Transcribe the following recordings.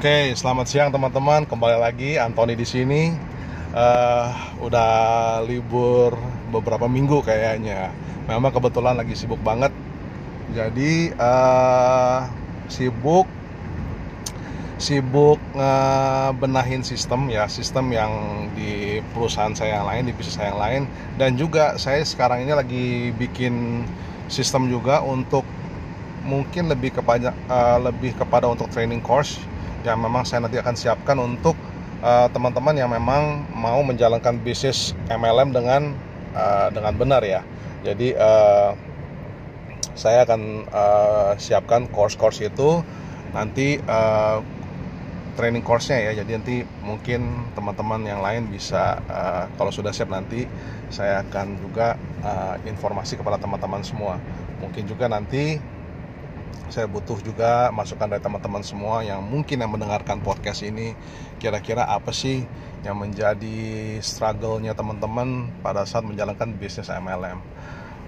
Oke, selamat siang teman-teman. Kembali lagi Antoni di sini. Eh, udah libur beberapa minggu kayaknya. Memang kebetulan lagi sibuk banget. Jadi eh, sibuk sibuk benahin sistem ya, sistem yang di perusahaan saya yang lain, di bisnis saya yang lain dan juga saya sekarang ini lagi bikin sistem juga untuk mungkin lebih kepada uh, lebih kepada untuk training course yang memang saya nanti akan siapkan untuk uh, teman-teman yang memang mau menjalankan bisnis MLM dengan uh, dengan benar ya. Jadi uh, saya akan uh, siapkan course-course itu nanti uh, training course-nya ya. Jadi nanti mungkin teman-teman yang lain bisa uh, kalau sudah siap nanti saya akan juga uh, informasi kepada teman-teman semua. Mungkin juga nanti saya butuh juga masukan dari teman-teman semua yang mungkin yang mendengarkan podcast ini kira-kira apa sih yang menjadi struggle-nya teman-teman pada saat menjalankan bisnis MLM.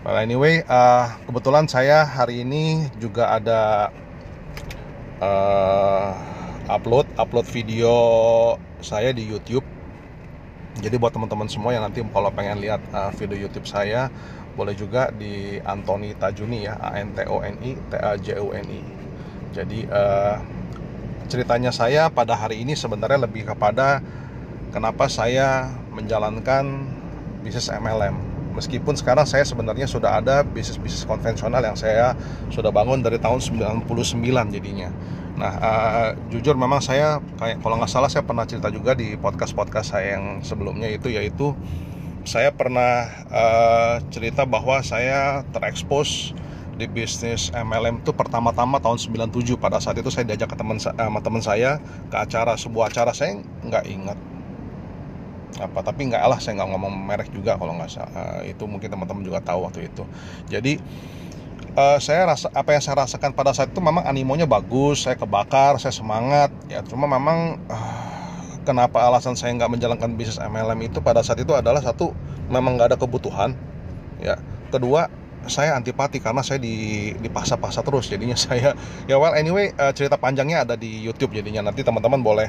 Well anyway, uh, kebetulan saya hari ini juga ada uh, upload upload video saya di YouTube. Jadi buat teman-teman semua yang nanti kalau pengen lihat uh, video YouTube saya boleh juga di Antoni Tajuni ya A N T O N I T A J U N I. Jadi uh, ceritanya saya pada hari ini sebenarnya lebih kepada kenapa saya menjalankan bisnis MLM meskipun sekarang saya sebenarnya sudah ada bisnis-bisnis konvensional yang saya sudah bangun dari tahun 99 jadinya. Nah uh, jujur memang saya kayak kalau nggak salah saya pernah cerita juga di podcast-podcast saya yang sebelumnya itu yaitu saya pernah uh, cerita bahwa saya terekspos di bisnis MLM itu pertama-tama tahun 97 pada saat itu saya diajak ke teman sama teman saya ke acara sebuah acara. Saya nggak ingat apa tapi nggak lah saya nggak ngomong merek juga kalau nggak salah uh, itu mungkin teman-teman juga tahu waktu itu. Jadi uh, saya rasa apa yang saya rasakan pada saat itu memang animonya bagus saya kebakar saya semangat ya. Cuma memang uh, kenapa alasan saya nggak menjalankan bisnis MLM itu pada saat itu adalah satu memang nggak ada kebutuhan ya. Kedua saya antipati karena saya di dipaksa-paksa terus jadinya saya ya well anyway uh, cerita panjangnya ada di YouTube jadinya. Nanti teman-teman boleh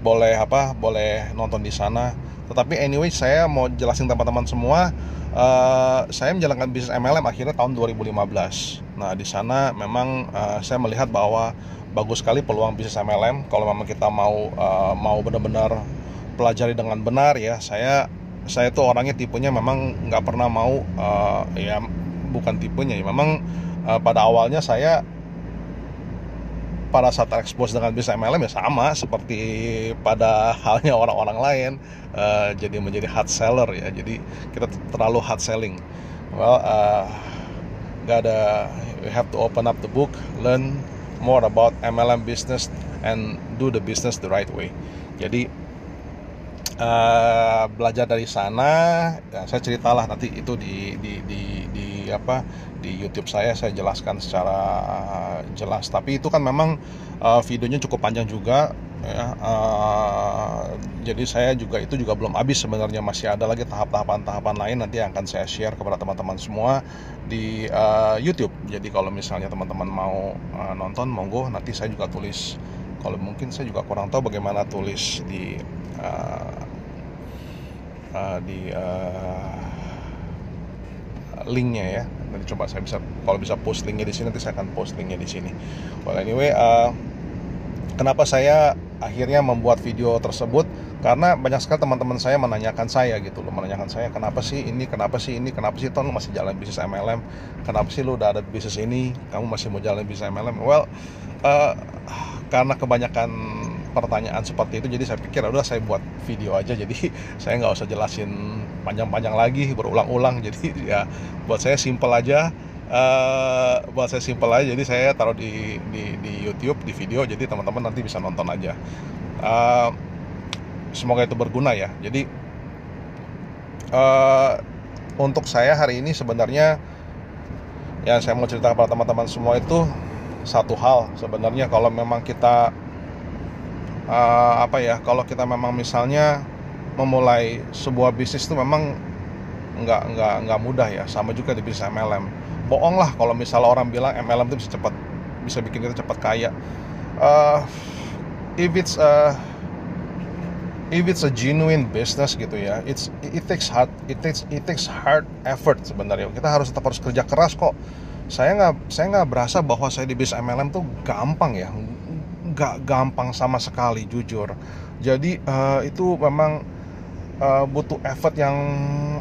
boleh apa boleh nonton di sana. Tetapi anyway saya mau jelasin teman-teman semua uh, saya menjalankan bisnis MLM akhirnya tahun 2015 nah di sana memang uh, saya melihat bahwa bagus sekali peluang bisnis MLM kalau memang kita mau uh, mau benar-benar pelajari dengan benar ya saya saya tuh orangnya tipenya memang nggak pernah mau uh, ya bukan tipenya ya memang uh, pada awalnya saya pada saat terekspos dengan bisnis MLM ya sama seperti pada halnya orang-orang lain uh, jadi menjadi hard seller ya. Jadi kita terlalu hard selling. Well uh, ada we have to open up the book learn more about MLM business and do the business the right way. Jadi uh, belajar dari sana, ya, saya ceritalah nanti itu di di di di apa di YouTube saya saya jelaskan secara jelas. Tapi itu kan memang uh, videonya cukup panjang juga ya uh, jadi saya juga itu juga belum habis sebenarnya masih ada lagi tahap-tahapan-tahapan lain nanti yang akan saya share kepada teman-teman semua di uh, YouTube. Jadi kalau misalnya teman-teman mau uh, nonton monggo. Nanti saya juga tulis kalau mungkin saya juga kurang tahu bagaimana tulis di uh, uh, di uh, linknya ya. Nanti coba saya bisa kalau bisa post linknya di sini nanti saya akan post linknya di sini. Well anyway uh, kenapa saya akhirnya membuat video tersebut karena banyak sekali teman-teman saya menanyakan saya gitu loh menanyakan saya kenapa sih ini? Kenapa sih ini? Kenapa sih ton masih jalan bisnis MLM kenapa sih lu udah ada bisnis ini? Kamu masih mau jalan bisnis MLM well uh, karena kebanyakan pertanyaan seperti itu jadi saya pikir udah saya buat video aja. Jadi saya nggak usah jelasin panjang-panjang lagi berulang-ulang. Jadi ya buat saya simple aja uh, buat saya simpel aja jadi saya taruh di di, di YouTube di video jadi teman-teman nanti bisa nonton aja. Uh, semoga itu berguna ya. Jadi uh, untuk saya hari ini sebenarnya yang saya mau cerita kepada teman-teman semua itu satu hal sebenarnya. Kalau memang kita uh, apa ya kalau kita memang misalnya memulai sebuah bisnis itu memang nggak nggak nggak mudah ya. Sama juga di bisnis MLM bohong lah kalau misalnya orang bilang MLM itu bisa cepat bisa bikin kita cepat kaya. Uh, if it's a if it's a genuine business gitu ya it's it takes hard it takes it takes hard effort sebenarnya. Kita harus tetap harus kerja keras kok. Saya nggak saya nggak berasa bahwa saya di bisnis MLM tuh gampang ya. Nggak gampang sama sekali jujur. Jadi uh, itu memang uh, butuh effort yang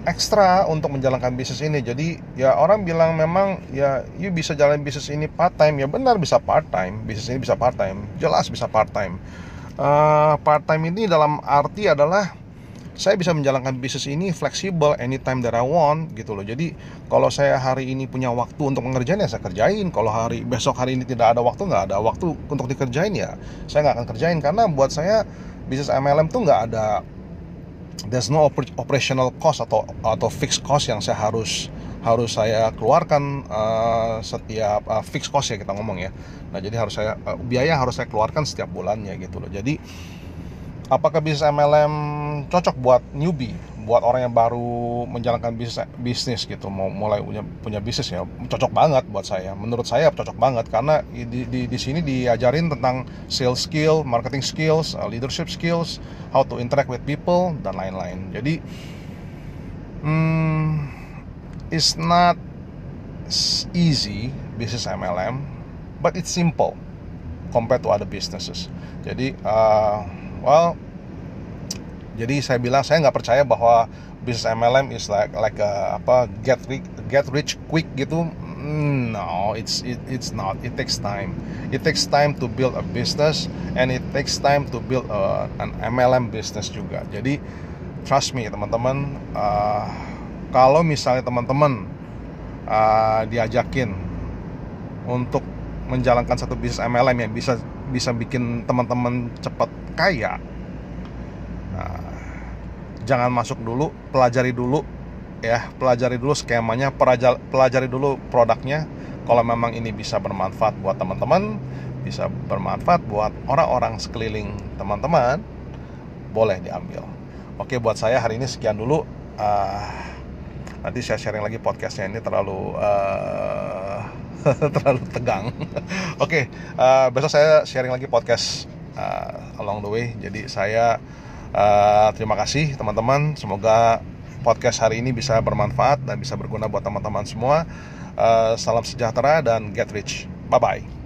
ekstra untuk menjalankan bisnis ini. Jadi ya orang bilang memang ya you bisa jalan bisnis ini part time ya benar bisa part time. Bisnis ini bisa part time, jelas bisa part time. Uh, part time ini dalam arti adalah saya bisa menjalankan bisnis ini fleksibel anytime that I want gitu loh. Jadi kalau saya hari ini punya waktu untuk mengerjain ya saya kerjain. Kalau hari besok hari ini tidak ada waktu nggak ada waktu untuk dikerjain ya saya nggak akan kerjain karena buat saya bisnis MLM tuh nggak ada there's no operational cost atau atau fixed cost yang saya harus harus saya keluarkan uh, setiap uh, fixed cost ya kita ngomong ya. Nah jadi harus saya uh, biaya harus saya keluarkan setiap bulannya gitu loh. Jadi apakah bisnis MLM cocok buat newbie? Buat orang yang baru menjalankan bisnis bisnis gitu mau mulai punya punya bisnis ya cocok banget buat saya. Menurut saya cocok banget karena di di, di sini diajarin tentang sales skill marketing skills uh, leadership skills how to interact with people dan lain-lain. Jadi hmm, it's not easy bisnis MLM but it's simple compared to other businesses. Jadi uh, well jadi saya bilang saya nggak percaya bahwa bisnis MLM is like like a, apa get rich get rich quick gitu. No it's it, it's not. It takes time. It takes time to build a business and it takes time to build a, an MLM business juga. Jadi trust me teman-teman uh, kalau misalnya teman-teman uh, diajakin untuk menjalankan satu bisnis MLM yang bisa bisa bikin teman-teman cepat kaya Nah, jangan masuk dulu, pelajari dulu ya, pelajari dulu skemanya, pelajari dulu produknya. Kalau memang ini bisa bermanfaat buat teman-teman, bisa bermanfaat buat orang-orang sekeliling teman-teman, boleh diambil. Oke, buat saya hari ini sekian dulu. Uh, nanti saya sharing lagi podcastnya ini terlalu uh, terlalu tegang. Oke, okay, uh, besok saya sharing lagi podcast uh, along the way. Jadi saya Uh, terima kasih teman-teman. Semoga podcast hari ini bisa bermanfaat dan bisa berguna buat teman-teman semua. Uh, salam sejahtera dan get rich. Bye bye.